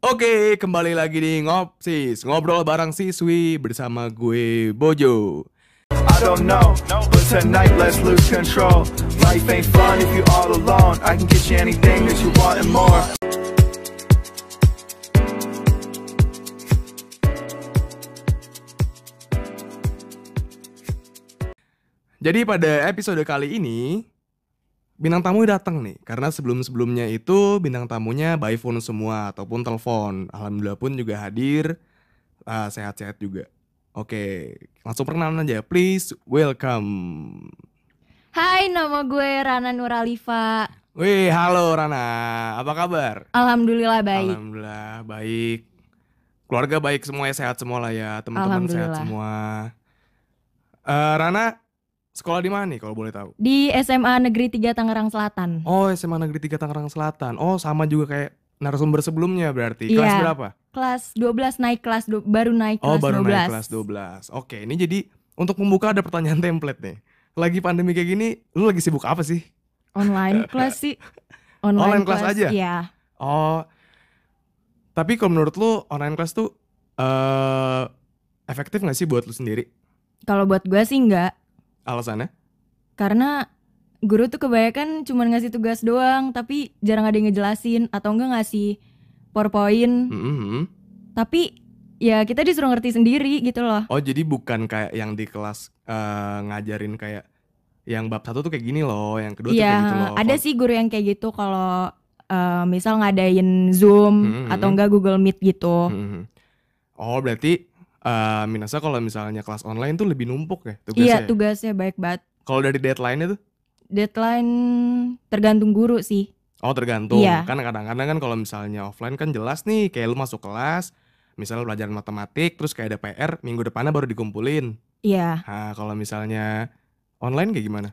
Oke, kembali lagi di Ngopsis, ngobrol bareng siswi bersama gue Bojo. I don't know, but tonight let's lose control. Life ain't fun if you all alone. I can get you anything that you want and more. Jadi pada episode kali ini bintang tamu datang nih karena sebelum-sebelumnya itu bintang tamunya by phone semua ataupun telepon. Alhamdulillah pun juga hadir ah, sehat-sehat juga. Oke, langsung perkenalan aja. Please welcome. Hai, nama gue Rana Nuralifa. Wih, halo Rana. Apa kabar? Alhamdulillah baik. Alhamdulillah baik. Keluarga baik semuanya sehat semua lah ya, teman-teman sehat semua. Eh, Rana sekolah di mana nih kalau boleh tahu? Di SMA Negeri 3 Tangerang Selatan. Oh, SMA Negeri 3 Tangerang Selatan. Oh, sama juga kayak narasumber sebelumnya berarti. Kelas Iya. berapa? Kelas 12 naik kelas du- baru naik Oh, kelas baru 12. naik kelas 12. Oke, ini jadi untuk membuka ada pertanyaan template nih. Lagi pandemi kayak gini, lu lagi sibuk apa sih? Online kelas sih. Online kelas aja? Iya. Oh. Tapi kalau menurut lu online kelas tuh eh efektif gak sih buat lu sendiri? Kalau buat gue sih enggak. Alasannya? Karena guru tuh kebanyakan cuma ngasih tugas doang, tapi jarang ada yang ngejelasin atau enggak ngasih PowerPoint. Mm-mm. Tapi ya kita disuruh ngerti sendiri gitu loh. Oh, jadi bukan kayak yang di kelas eh, ngajarin kayak yang bab satu tuh kayak gini loh, yang kedua tuh Iya, kayak gitu loh. ada sih guru yang kayak gitu kalau eh, misal ngadain Zoom Hmm, atau hmm. enggak Google Meet gitu. Mhm. Oh, berarti eh Minasa kalau misalnya kelas online tuh lebih numpuk ya tugasnya. Iya, ya? tugasnya baik banget. Kalau dari deadline-nya tuh? Deadline tergantung guru sih. Oh, tergantung. Iya. Kan kadang-kadang kan kalau misalnya offline kan jelas nih kayak lu masuk kelas, misalnya pelajaran matematik, terus kayak ada PR, minggu depannya baru dikumpulin. Iya, Nah, kalau misalnya online kayak gimana?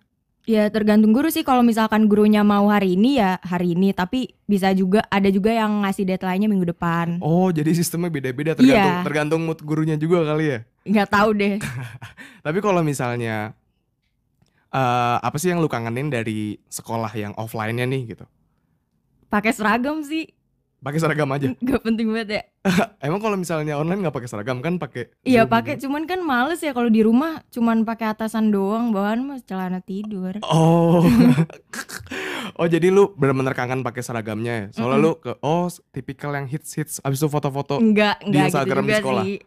Ya tergantung guru sih. Kalau misalkan gurunya mau hari ini ya hari ini, tapi bisa juga ada juga yang ngasih deadline-nya minggu depan. Oh, jadi sistemnya beda-beda tergantung Iya. tergantung mood gurunya juga kali ya. Nggak tahu deh. Tapi kalau misalnya eh apa sih yang lu kangenin dari sekolah yang offline-nya nih gitu? Pakai seragam sih, Pakai seragam aja. nggak penting banget ya. Emang kalau misalnya online nggak pakai seragam kan pakai Iya pakai, gitu? cuman kan males ya kalau di rumah cuman pakai atasan doang, bawahan mah celana tidur. Oh. oh jadi lu benar-benar kangen pakai seragamnya ya. Soalnya lu ke oh tipikal yang hits hits abis itu foto-foto. Enggak, di enggak gitu Instagram di juga sekolah? sih.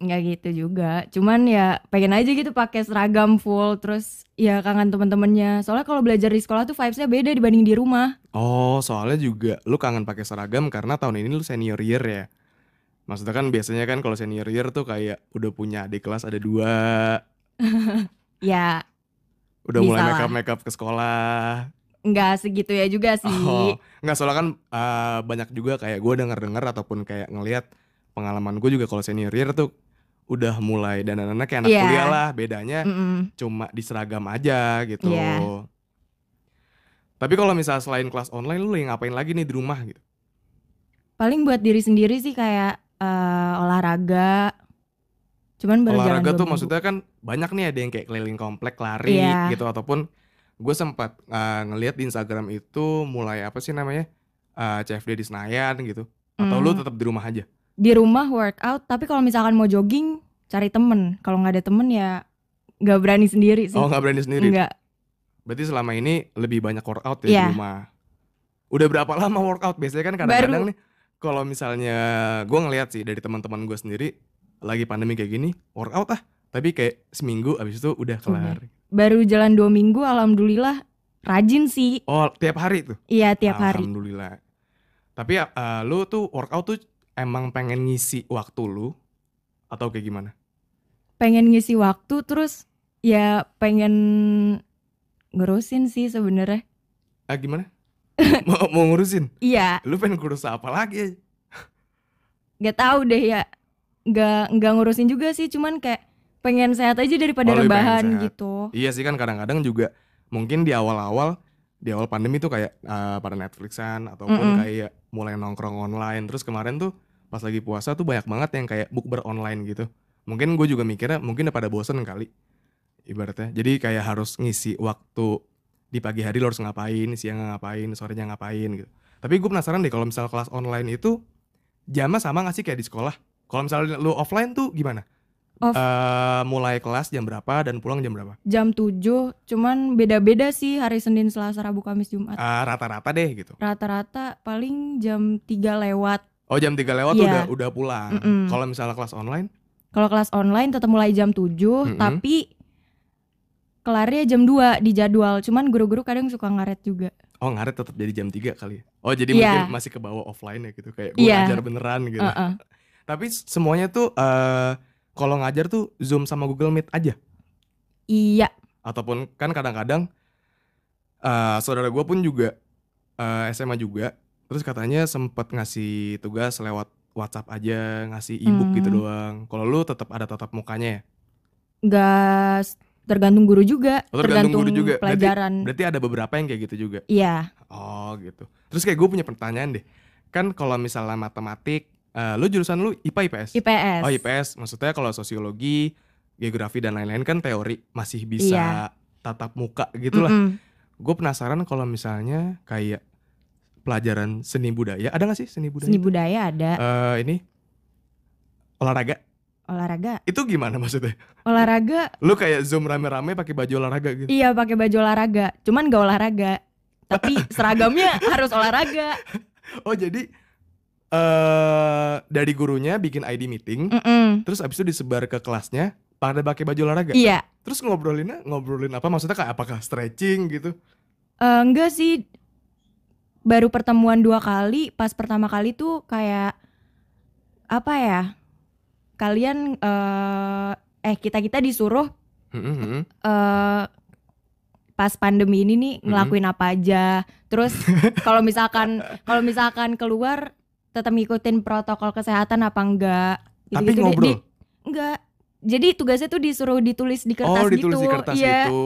Enggak gitu juga. Cuman ya pengen aja gitu pakai seragam full terus ya kangen temen-temennya. Soalnya kalau belajar di sekolah tuh vibes-nya beda dibanding di rumah. Oh, soalnya juga lu kangen pakai seragam karena tahun ini lu senior year ya. Maksudnya kan biasanya kan kalau senior year tuh kayak udah punya adik kelas ada dua, Ya udah mulai Bisa lah. makeup makeup ke sekolah. enggak segitu ya juga sih. Oh, nggak soalnya kan eh, banyak juga kayak gue denger denger ataupun kayak ngelihat pengalaman gue juga kalau senior year tuh udah mulai dan anak kayak anak Iya. kuliah lah bedanya Mm-mm. cuma di seragam aja gitu. Iya. Tapi kalau misalnya selain kelas online lu lagi ngapain lagi nih di rumah gitu? Paling buat diri sendiri sih kayak eh, olahraga. Cuman baru Olahraga tuh minggu. maksudnya kan banyak nih ada yang kayak keliling komplek lari Iya. gitu ataupun gue sempat eh, ngelihat di Instagram itu mulai apa sih namanya eh, CFD di Senayan gitu. Atau lu Hmm. tetap di rumah aja? di rumah workout, tapi kalau misalkan mau jogging cari temen. Kalau nggak ada temen ya nggak berani sendiri sih. Oh nggak berani sendiri? Enggak. Berarti selama ini lebih banyak workout ya Iya. di rumah. Udah berapa lama workout? Biasanya kan kadang-kadang nih kalau misalnya gue ngeliat sih dari teman-teman gue sendiri lagi pandemi kayak gini workout ah, tapi kayak seminggu abis itu udah kelar. Baru jalan dua minggu, alhamdulillah rajin sih. Oh tiap hari tuh? Iya tiap hari. Alhamdulillah. Tapi eh, lu tuh workout tuh emang pengen ngisi waktu lu atau kayak gimana? Pengen ngisi waktu terus ya pengen ngurusin sih sebenarnya. Ah gimana? mau, mau ngurusin? Iya, Lu pengen ngurus apa lagi? nggak tahu deh ya. Nggak nggak ngurusin juga sih, cuman kayak pengen sehat aja daripada Oh, rebahan gitu. Iya sih kan kadang-kadang juga mungkin di awal-awal di awal pandemi tuh kayak eh, pada Netflixan ataupun Mm-mm. kayak mulai nongkrong online terus kemarin tuh pas lagi puasa tuh banyak banget yang kayak bukber online gitu mungkin gue juga mikirnya mungkin udah pada bosen kali ibaratnya jadi kayak harus ngisi waktu di pagi hari lo harus ngapain siang ngapain sorenya ngapain gitu tapi gue penasaran deh kalau misal kelas online itu jamnya sama gak sih kayak di sekolah? Kalau misalnya lu offline tuh gimana? Off. Eh, mulai kelas jam berapa dan pulang jam berapa? Jam 7, cuman beda-beda sih hari Senin, Selasa, Rabu, Kamis, Jumat. Eh, rata-rata deh gitu. Rata-rata paling jam 3 lewat. Oh jam 3 lewat tuh Iya. udah udah pulang. Mm-mm. Kalau misalnya kelas online, Kalau kelas online tetap mulai jam 7, Mm-mm. tapi kelarnya jam 2 di jadwal. Cuman guru-guru kadang suka ngaret juga. oh ngaret tetap jadi jam 3 kali ya. Oh jadi Iya. mungkin masih ke bawah offline ya gitu kayak gue Iya. ngajar beneran gitu. Heeh. Tapi s- semuanya tuh eh kalau ngajar tuh Zoom sama Google Meet aja. Iya, Ataupun kan kadang-kadang eh saudara gue pun juga eh, SMA juga. Terus katanya sempet ngasih tugas lewat WhatsApp aja, ngasih ebook gitu Hmm. doang. Kalau lu tetap ada tatap mukanya ya? Tergantung guru juga, Oh, tergantung tergantung guru juga. Berarti- pelajaran. Berarti ada beberapa yang kayak gitu juga. Iya, Oh gitu. Terus kayak gue punya pertanyaan deh. Kan kalau misalnya matematik, eh, lu jurusan lu IPA IPS? IPS. Oh IPS. Maksudnya kalau sosiologi, geografi dan lain-lain kan teori masih bisa Iya. tatap muka gitu lah. Mm-mm. Gue penasaran kalau misalnya kayak pelajaran seni budaya, ada gak sih seni budaya? Seni budaya ada, Eh, ini olahraga. Olahraga. Itu gimana maksudnya? Olahraga Lu kayak zoom rame-rame pakai baju olahraga gitu. iya pakai baju olahraga, cuman gak olahraga. Tapi seragamnya harus olahraga. Oh jadi eh dari gurunya bikin ID meeting, Mm-mm. terus abis itu disebar ke kelasnya pada pakai baju olahraga. Iya, Terus ngobrolinnya ngobrolin apa? Maksudnya kayak apakah stretching gitu? Eh, enggak sih. Baru pertemuan dua kali, pas pertama kali tuh kayak apa ya? Kalian eh eh kita-kita disuruh Mm-mm, mm-mm. eh pas pandemi ini nih ngelakuin apa aja. Terus kalau misalkan kalau misalkan keluar tetap ngikutin protokol kesehatan apa enggak? Tapi Gitu-gitu deh. ngobrol. Di- enggak. Jadi tugasnya tuh disuruh ditulis di kertas oh ditulis gitu. di kertas Iya, gitu.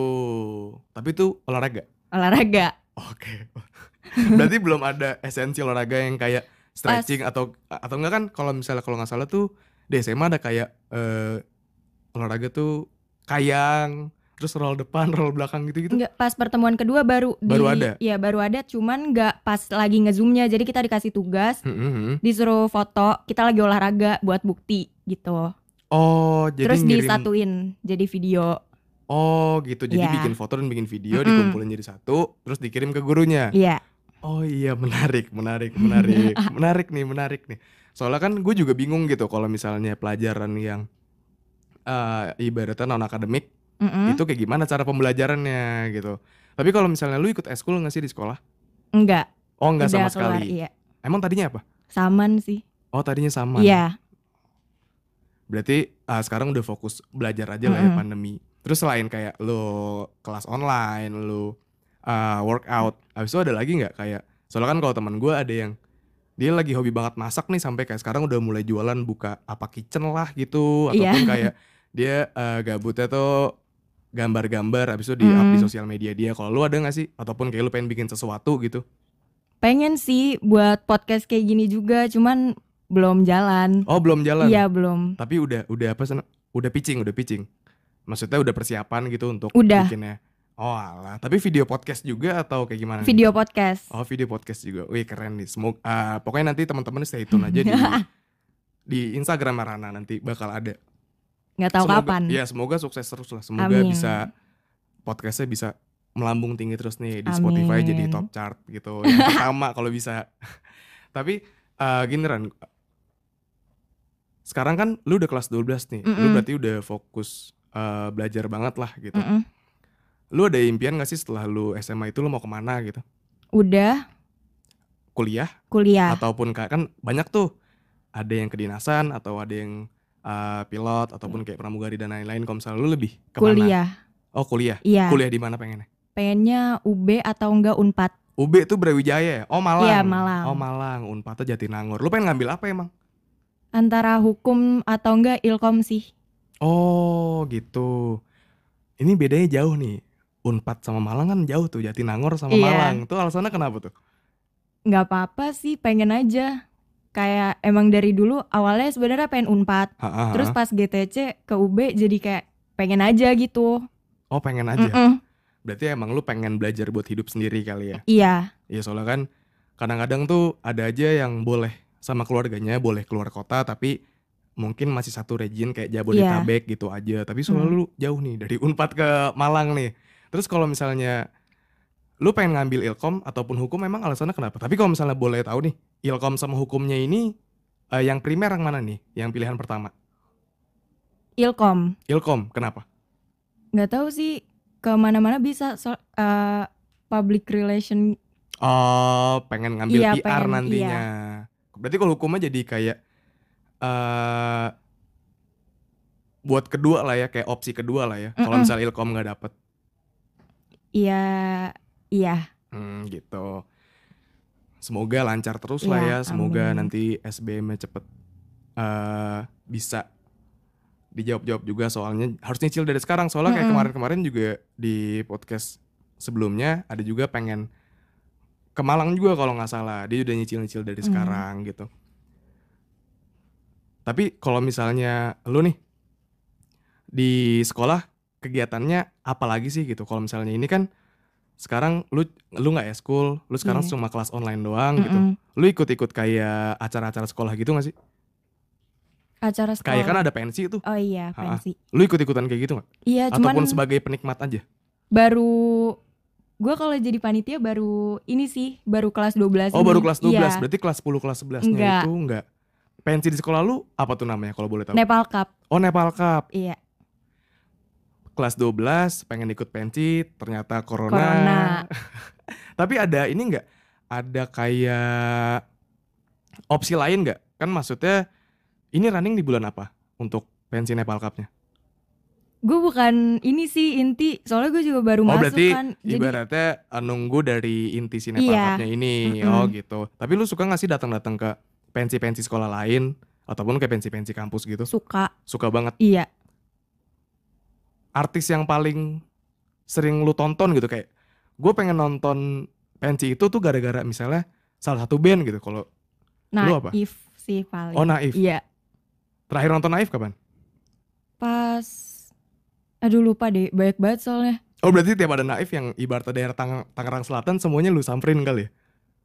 Tapi itu olahraga. olahraga. Oke. Berarti belum ada esensi olahraga yang kayak stretching atau atau enggak kan kalau misalnya kalau nggak salah tuh di SMA ada kayak eh, olahraga tuh kayang, terus roll depan, roll belakang gitu-gitu. Enggak, pas pertemuan kedua baru Baru di- ada? Iya, baru ada cuman enggak pas lagi ngezoomnya. Jadi kita dikasih tugas, Mm-mm. disuruh foto, kita lagi olahraga buat bukti gitu. Oh, jadi Terus ngirim disatuin jadi video. Oh, gitu. Jadi Iya. bikin foto dan bikin video Mm-mm. dikumpulin jadi satu, terus dikirim ke gurunya. Iya. Oh iya, menarik, menarik, menarik. menarik nih, menarik nih. Soalnya kan gue juga bingung gitu kalau misalnya pelajaran yang eh ibaratnya non akademik Mm-mm. itu kayak gimana cara pembelajarannya gitu. Tapi kalau misalnya lu ikut eskul nggak sih di sekolah? Enggak. Oh nggak sama keluar, sekali. Iya. Emang tadinya apa? Saman sih. Oh tadinya sama. Iya. Berarti ah, sekarang udah fokus belajar aja lah ya Mm-mm. pandemi. Terus selain kayak lu kelas online, lu ah, workout, habis itu ada lagi nggak kayak? Soalnya kan kalau teman gue ada yang dia lagi hobi banget masak nih sampai kayak sekarang udah mulai jualan buka apa kitchen lah gitu Iya. ataupun kayak dia eh, gabutnya tuh gambar-gambar habis itu di up di Mm. sosial media dia. Kalau lu ada nggak sih ataupun kayak lu pengen bikin sesuatu gitu? Pengen sih buat podcast kayak gini juga, cuman belum jalan. Oh, belum jalan. Iya, belum. Tapi udah udah apa sana? Udah pitching, udah pitching. Maksudnya udah persiapan gitu untuk Udah. bikinnya. Oh alah, tapi video podcast juga atau kayak gimana? nih? Video podcast. Oh video podcast juga. Wih keren nih. Semoga ah, pokoknya nanti teman-teman stay tune aja di di Instagram Rana nanti bakal ada. nggak tahu Semoga- kapan. Iya semoga sukses terus lah. Semoga Amin. bisa podcastnya bisa melambung tinggi terus nih di Amin. Spotify jadi top chart gitu. Yang pertama kalau bisa. Tapi eh gini Ran. Sekarang kan lu udah kelas 12 nih. Lu Mm-mm. berarti udah fokus eh, belajar banget lah gitu. Mm-mm. Lu ada impian gak sih setelah lu SMA itu lu mau ke mana gitu? Udah Kuliah kuliah. ataupun kayak kan banyak tuh ada yang kedinasan atau ada yang uh, pilot ataupun kayak pramugari dan lain-lain kalau misalnya lu lebih ke mana? Kuliah. Oh kuliah. Iya. Kuliah di mana pengennya? Pengennya UB atau enggak Unpad. UB tuh Brawijaya ya? Oh Malang. Iya, Malang. Oh Malang. Unpad Jatinangor. Lu pengen ngambil apa emang? Antara hukum atau enggak Ilkom sih. Oh gitu. Ini bedanya jauh nih. Unpad sama Malang kan jauh tuh. Jatinangor sama Iya. Malang. Tuh alasannya kenapa tuh? nggak apa-apa sih pengen aja kayak emang dari dulu awalnya sebenarnya pengen unpad Ha, ha, ha. terus pas GTC ke UB jadi kayak pengen aja gitu Oh pengen aja. Mm-mm. Berarti emang lu pengen belajar buat hidup sendiri kali ya? iya Iya soalnya kan kadang-kadang tuh ada aja yang boleh sama keluarganya boleh keluar kota tapi mungkin masih satu region kayak Jabodetabek gitu aja. Tapi soalnya Hmm. lu jauh nih dari Unpad ke Malang nih. Terus kalau misalnya lu pengen ngambil ilkom ataupun hukum memang alasannya kenapa? Tapi kalau misalnya boleh tahu nih, ilkom sama hukumnya ini eh, yang primer yang mana nih? Yang pilihan pertama? Ilkom. Ilkom, kenapa? Nggak tahu sih ke mana-mana bisa so, eh, public relation. Oh, pengen ngambil Iya, PR pengen, nantinya. Berarti kalau hukumnya jadi kayak eh buat kedua lah ya, kayak opsi kedua lah ya. Kalau misalnya ilkom nggak dapet, Iya, iya. hmm, gitu. Semoga lancar terus lah Iya, ya. Semoga amin. nanti SBM-nya cepet eh bisa dijawab-jawab juga soalnya harus nyicil dari sekarang. Soalnya kayak Mm-mm. kemarin-kemarin juga di podcast sebelumnya ada juga pengen ke Malang juga kalau nggak salah. Dia udah nyicil-nyicil dari Hmm. sekarang gitu. Tapi kalau misalnya lu nih di sekolah kegiatannya apa lagi sih gitu? Kalau misalnya ini kan sekarang lu lu nggak ya school, lu sekarang Iya. cuma kelas online doang gitu. Mm-mm. Lu ikut-ikut kayak acara-acara sekolah gitu gak sih? Acara sekolah. Kayak kan ada pensi tuh. Oh iya, pensi. Lu ikut-ikutan kayak gitu gak? Iya, cuman Ataupun sebagai penikmat aja? baru gua kalau jadi panitia baru ini sih, baru kelas 12 Oh baru ini. kelas 12, Iya, berarti kelas 10, kelas 11 nya Enggak. itu enggak. Pensi di sekolah lu apa tuh namanya kalau boleh tahu? Nepal Cup. oh Nepal Cup. Iya, Kelas 12 pengen ikut pensi, ternyata corona. Corona. Tapi ada ini enggak? Ada kayak opsi lain enggak? Kan maksudnya ini running di bulan apa untuk pensi Nepal Cup-nya? gue bukan ini sih inti, soalnya gue juga baru Oh masuk berarti kan. Jadi ibaratnya uh, nunggu dari inti si Nepal Iya. Cup-nya ini. Mm-mm. Oh gitu. Tapi lu suka gak sih datang-datang ke pensi-pensi sekolah lain ataupun ke pensi-pensi kampus gitu? suka. Suka banget. Iya, Artis yang paling sering lu tonton gitu kayak gue pengen nonton pensi itu tuh gara-gara misalnya salah satu band gitu. Kalau Lu apa? naif sih paling. oh Naif. Iya, Terakhir nonton Naif kapan? pas aduh lupa deh, banyak banget soalnya. Oh berarti tiap ada Naif yang ibaratnya daerah Tang- Tangerang Selatan semuanya lu samperin kali ya?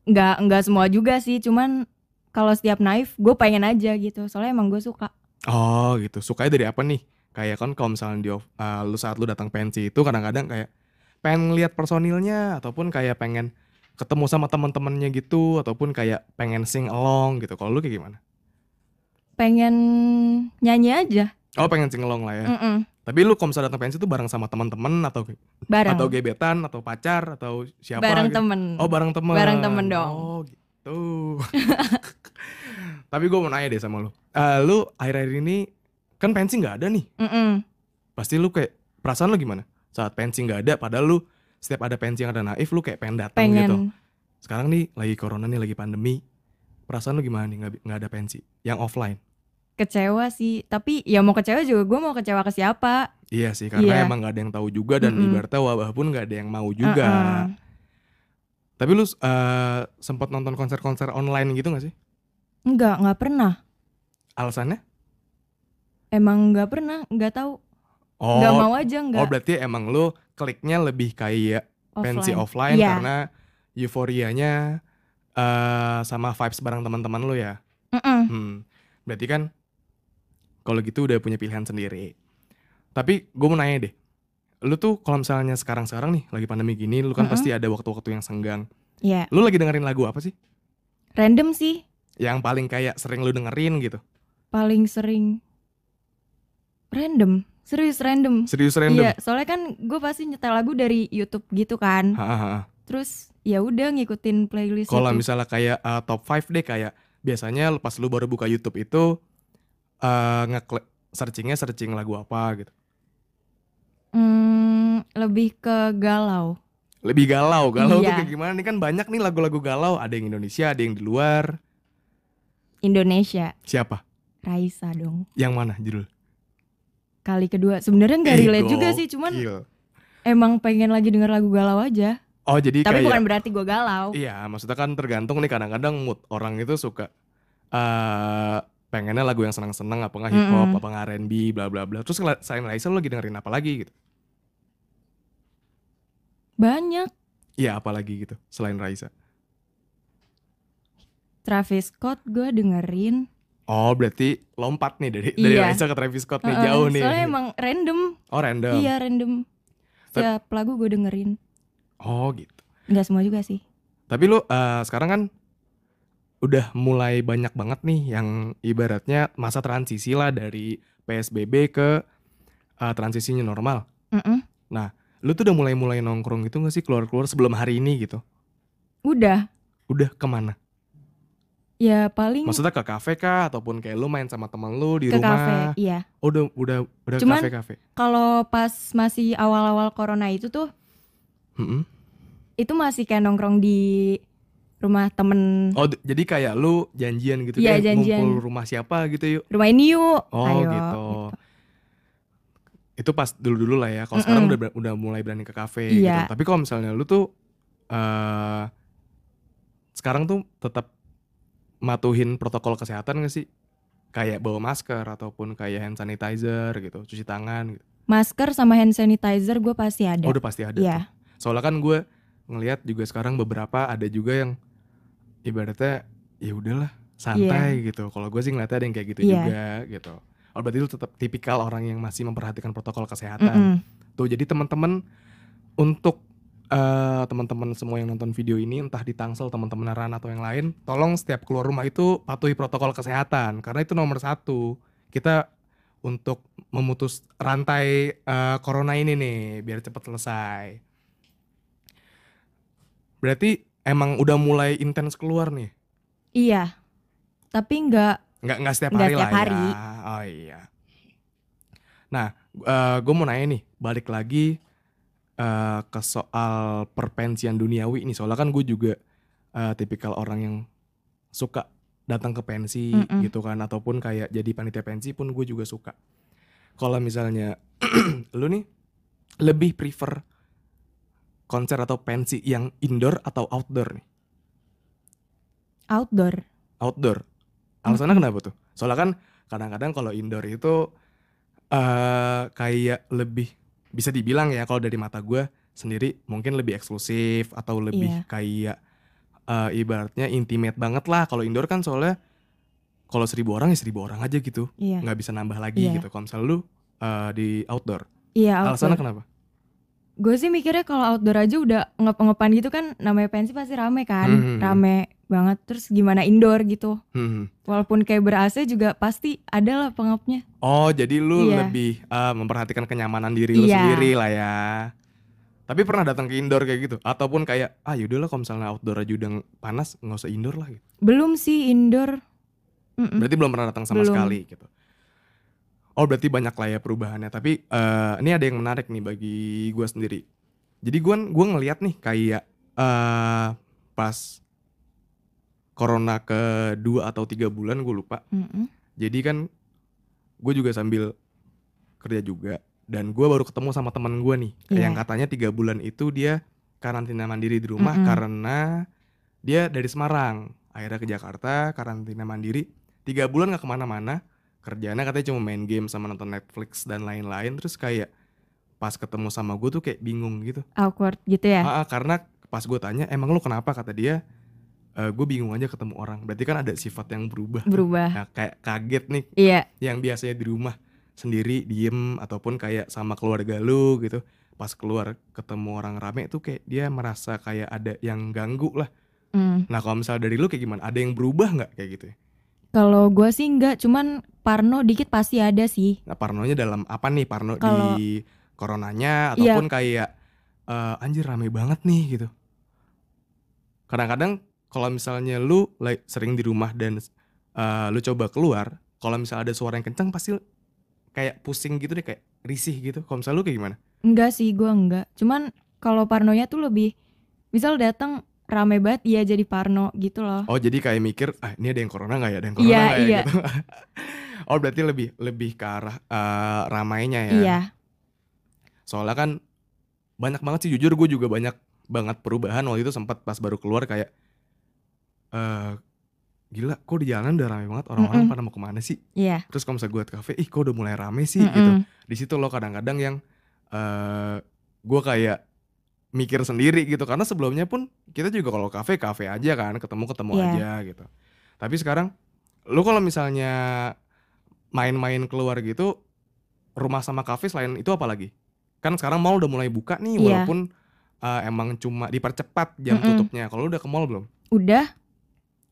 Nggak nggak semua juga sih, cuman kalau setiap naif gue pengen aja gitu. Soalnya emang gue suka. Oh gitu. Sukanya dari apa nih? Kayak kan kalau misalnya di uh, lu saat lu datang pensi itu kadang-kadang kayak pengen lihat personilnya ataupun kayak pengen ketemu sama teman-temannya gitu ataupun kayak pengen sing along gitu. Kalau lu kayak gimana? Pengen nyanyi aja. Oh pengen sing along lah ya. Mm-mm. Tapi lu kalau misalnya datang pensi itu bareng sama teman-teman atau Bareng. atau gebetan atau pacar atau siapa? bareng gitu? temen. Oh bareng teman. Bareng temen dong. Oh gitu. Tapi gue mau nanya deh sama lu. Eh, lu akhir-akhir ini kan pensi nggak ada nih. Mm-mm. pasti lu kayak perasaan lu gimana saat pensi nggak ada padahal lu setiap ada pensi yang ada naif lu kayak pengen datang Pengen. gitu sekarang nih lagi corona nih lagi pandemi perasaan lu gimana nih nggak nggak ada pensi yang offline Kecewa sih. Tapi ya mau kecewa juga gue mau kecewa ke siapa. iya sih karena Iya. emang nggak ada yang tahu juga dan Mm-mm. ibaratnya wabah pun nggak ada yang mau juga Uh-uh. tapi lu eh, sempat nonton konser-konser online gitu gak sih Enggak, nggak pernah. alasannya Emang nggak pernah, nggak tahu. oh Nggak mau aja, oh nggak berarti emang lu kliknya lebih kayak pensi offline Iya. karena euforianya eh sama vibes bareng teman-teman lu ya Mm-mm. Hmm, berarti kan kalau gitu udah punya pilihan sendiri. Tapi gue mau nanya deh, lu tuh kalau misalnya sekarang-sekarang nih lagi pandemi gini, lu kan Mm-mm. pasti ada waktu-waktu yang senggang. Iya, Lu lagi dengerin lagu apa sih? random sih. Yang paling kayak sering lu dengerin gitu? Paling sering random. Serius random. Serius random? Iya, soalnya kan gue pasti nyetel lagu dari YouTube gitu kan. Ha-ha-ha. Terus ya udah ngikutin playlist Kalau misalnya kayak uh, top 5 deh kayak biasanya pas lu baru buka YouTube itu uh, ngeklik searchingnya searching lagu apa gitu. Hmm, lebih ke galau. Lebih galau, galau tuh Iya. kayak gimana? Nih kan banyak nih lagu-lagu galau, ada yang Indonesia, ada yang di luar. Indonesia, Siapa? Raisa dong. Yang mana judul? Kali kedua sebenarnya nggak Ih, relate juga sih, cuman emang pengen lagi denger lagu galau aja. Oh jadi Tapi kayak bukan berarti gue galau. iya maksudnya kan tergantung nih kadang-kadang mood orang itu suka eh pengennya lagu yang senang-senang apa nggak hip hop Mm-mm. apa nggak R&B bla bla bla terus selain Raisa lu lagi dengerin apa lagi gitu Banyak. iya apa lagi gitu selain Raisa Travis Scott gue dengerin. Oh, berarti lompat nih dari dari Iya. Raisa ke Travis Scott nih Heeh, jauh nih. Soalnya emang random. Oh, random. Iya random. Tep- Setiap lagu gue dengerin. Oh, gitu. Nggak semua juga sih. Tapi lu eh, sekarang kan udah mulai banyak banget nih yang ibaratnya masa transisi lah dari PSBB ke eh, transisinya normal. Mm-mm. Lu tuh udah mulai-mulai nongkrong gitu gak sih keluar-keluar sebelum hari ini gitu? Udah. Udah ke mana? Ya paling Maksudnya ke kafe kah ataupun kayak lu main sama temen lu di ke rumah? kafe. Iya. Oh, udah udah udah Cuman- kafe-kafe. Kalau pas masih awal-awal corona itu tuh, Mm-mm. itu masih kayak nongkrong di rumah temen. Oh, jadi kayak lu janjian gitu kayak janjian. ngumpul rumah siapa gitu yuk. Rumah ini yuk. Oh, Ayo, gitu. Itu pas dulu-dulu lah ya. Kalau Mm-mm. sekarang udah udah mulai berani ke kafe Iya. gitu. Tapi kalau misalnya lu tuh eh sekarang tuh tetap matuhin protokol kesehatan gak sih? Kayak bawa masker ataupun kayak hand sanitizer gitu, cuci tangan gitu. Masker sama hand sanitizer gue pasti ada. Oh, udah pasti ada. Iya. tuh. Soalnya kan gue ngelihat juga sekarang beberapa ada juga yang ibaratnya ya udahlah santai gitu. Kalau gue sih ngeliatnya ada yang kayak gitu Iya. juga gitu. Oh berarti lu tetap tipikal orang yang masih memperhatikan protokol kesehatan. Mm-mm. Tuh jadi teman-teman untuk eh, teman-teman semua yang nonton video ini entah di Tangsel teman-teman Ran atau yang lain, tolong setiap keluar rumah itu patuhi protokol kesehatan karena itu nomor satu. Kita untuk memutus rantai eh, corona ini nih biar cepat selesai. Berarti emang udah mulai intens keluar nih. Iya. Tapi nggak Nggak nggak setiap Nggak hari setiap lah hari. ya. Oh iya. Nah, gue mau nanya nih, balik lagi eh, ke soal perpensian duniawi nih. Soalnya kan gue juga eh, tipikal orang yang suka datang ke pensi Mm-mm. gitu kan, ataupun kayak jadi panitia pensi pun gue juga suka. Kalau misalnya lu nih lebih prefer konser atau pensi yang indoor atau outdoor nih? outdoor. outdoor. Alasannya kenapa tuh? Soalnya kan kadang-kadang kalau indoor itu eh kayak lebih bisa dibilang ya kalau dari mata gue sendiri mungkin lebih eksklusif atau lebih Iya. kayak eh, ibaratnya intimate banget lah. Kalau indoor kan soalnya kalau seribu orang ya seribu orang aja gitu, nggak bisa nambah lagi Iya. gitu. Kalau misalnya lu eh, di outdoor, Iya alasannya outdoor. kenapa? Gue sih mikirnya kalau outdoor aja udah ngep-ngepan gitu kan namanya pensi pasti rame kan. Hmm. Rame banget. Terus gimana indoor gitu. Hmm. Walaupun kayak ber-AC juga pasti ada lah pengepnya. Oh, jadi lu Iya. lebih eh, memperhatikan kenyamanan diri lu Iya. sendiri lah ya. Tapi pernah datang ke indoor kayak gitu? Ataupun kayak, ah yaudahlah kalau misalnya outdoor aja udah panas, nggak usah indoor lah gitu. Belum sih indoor. Mm-mm. Berarti belum pernah datang sama Belum. sekali gitu. Oh berarti banyak lah ya perubahannya. Tapi eh, ini ada yang menarik nih bagi gue sendiri. Jadi gue gua ngeliat nih kayak eh pas corona kedua atau tiga bulan gue lupa. Mm-mm. Jadi kan gue juga sambil kerja juga dan gue baru ketemu sama teman gue nih Iya. yang katanya tiga bulan itu dia karantina mandiri di rumah Mm-mm. karena dia dari Semarang akhirnya ke Jakarta karantina mandiri tiga bulan nggak ke mana-mana kerjanya katanya cuma main game sama nonton Netflix dan lain-lain terus kayak pas ketemu sama gue tuh kayak bingung gitu Awkward gitu ya. Ah, karena pas gue tanya emang lu kenapa kata dia gue bingung aja ketemu orang berarti kan ada sifat yang berubah. Berubah. Nah, kayak kaget nih Iya. yang biasanya di rumah sendiri diem ataupun kayak sama keluarga lu gitu pas keluar ketemu orang rame tuh kayak dia merasa kayak ada yang ganggu lah Mm. nah kalau misalnya dari lu kayak gimana ada yang berubah nggak kayak gitu ya Kalau gue sih enggak, cuman parno dikit pasti ada sih. nah parnonya dalam apa nih parno Kalau- di coronanya Iya. ataupun kayak eh, anjir rame banget nih gitu kadang-kadang kalau misalnya lu like, sering di rumah dan eh, lu coba keluar kalau misalnya ada suara yang kencang pasti kayak pusing gitu deh kayak risih gitu kalau misalnya lu kayak gimana Enggak sih, gue enggak. Cuman kalau parnonya tuh lebih, misal datang rame banget, iya jadi parno gitu loh. Oh jadi kayak mikir ah ini ada yang corona nggak ya ada yang corona Iya, nggak ya iya. gitu. oh berarti lebih lebih ke arah eh, ramainya ya. Iya. Soalnya kan banyak banget sih jujur gue juga banyak banget perubahan waktu itu sempat pas baru keluar kayak eh gila kok di jalan udah rame banget orang-orang Mm-mm. pada mau ke mana sih? Iya. Terus kalau misalnya gue ke kafe, ih kok udah mulai rame sih gitu. Mm-mm. Di situ loh kadang-kadang yang eh gue kayak mikir sendiri gitu karena sebelumnya pun kita juga kalau kafe kafe aja kan ketemu ketemu Iya. aja gitu Tapi sekarang lu kalau misalnya main-main keluar gitu rumah sama kafe selain itu apa lagi? Kan sekarang mall udah mulai buka nih Iya. walaupun uh, emang cuma dipercepat jam Mm-mm. tutupnya. Kalau lu udah ke mall belum? Udah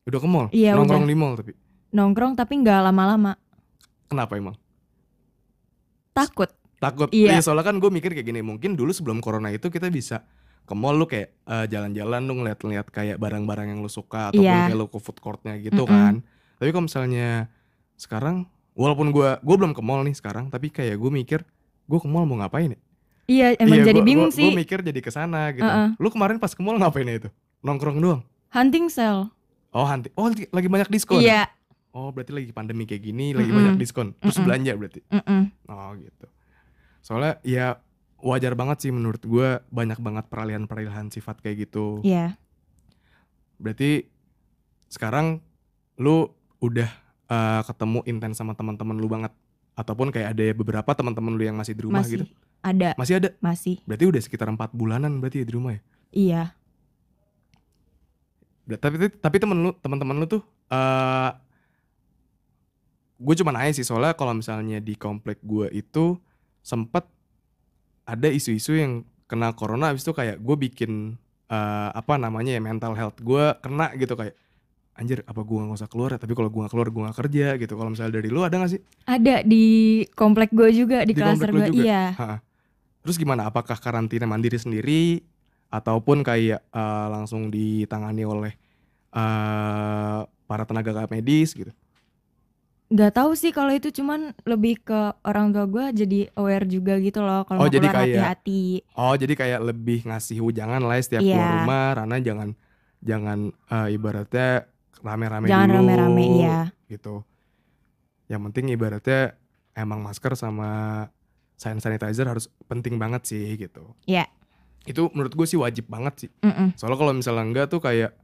Udah ke mall? Iya, Nongkrong udah. di mall tapi. nongkrong tapi nggak lama-lama. Kenapa emang? Takut. Takut. Iya. Iya, soalnya kan gue mikir kayak gini, mungkin dulu sebelum corona itu kita bisa ke mall lu kayak eh, jalan-jalan lu ngeliat-ngeliat kayak barang-barang yang lu suka ataupun Iya. kayak lu ke food courtnya gitu Mm-mm. kan. Tapi kalau misalnya sekarang walaupun gua gua belum ke mall nih sekarang, tapi kayak gue mikir gue ke mall mau ngapain ya? Iya, emang Iya, jadi gua- bingung gua- sih. Gue mikir jadi ke sana gitu. Uh-uh. Lu kemarin pas ke mall ngapain ya itu? Nongkrong doang. Hunting sale. Oh, hanti. Oh, lagi- banyak diskon. Iya. Oh, berarti lagi pandemi kayak gini, lagi Mm-mm. banyak diskon. Terus Mm-mm. belanja berarti. Mm-mm. Oh gitu. Soalnya ya wajar banget sih menurut gua banyak banget peralihan-peralihan sifat kayak gitu. Iya. Berarti sekarang lu udah eh, ketemu intens sama teman-teman lu banget ataupun kayak ada beberapa teman-teman lu yang masih di rumah Masih gitu. ada, Masih ada. masih. Berarti udah sekitar empat bulanan berarti ya di rumah ya. Iya. Tapi tapi temen lu teman-teman lu tuh eh gue cuma nanya sih soalnya kalau misalnya di komplek gue itu sempet ada isu-isu yang kena corona habis itu kayak gue bikin eh, apa namanya ya mental health gue kena gitu kayak anjir apa gue nggak usah keluar ya tapi kalau gue nggak keluar gue nggak kerja gitu kalau misalnya dari lu ada gak sih Ada di komplek gue juga di, Di klaster gue. Iya. Ha. terus gimana apakah karantina mandiri sendiri ataupun kayak eh, langsung ditangani oleh eh, para tenaga medis gitu Gak tahu sih kalau itu cuman lebih ke orang tua gue jadi aware juga gitu loh kalau Oh, jadi kayak hati-hati. Oh jadi kayak lebih ngasih ujangan lah ya setiap Iya. keluar rumah Rana jangan jangan eh, ibaratnya rame-rame Jangan dulu rame-rame iya. gitu. Yang penting ibaratnya emang masker sama hand sanitizer harus penting banget sih gitu. Iya. Itu menurut gue sih wajib banget sih. Mm-mm. Soalnya kalau misalnya enggak tuh kayak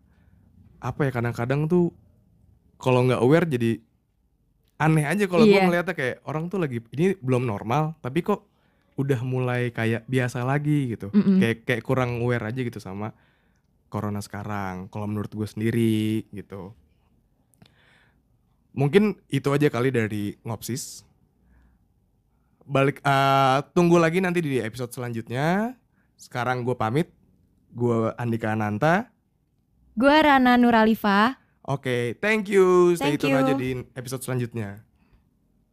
apa ya kadang-kadang tuh kalau nggak aware jadi aneh aja kalau gue Iya. ngeliatnya kayak orang tuh lagi ini belum normal tapi kok udah mulai kayak biasa lagi gitu Mm-mm. kayak kayak kurang aware aja gitu sama corona sekarang kalau menurut gue sendiri gitu mungkin itu aja kali dari ngopsis balik eh, tunggu lagi nanti di episode selanjutnya sekarang gue pamit gue Andika Ananta Gue Rana Nuralifa. Oke thank you. Stay Thank tune aja di episode selanjutnya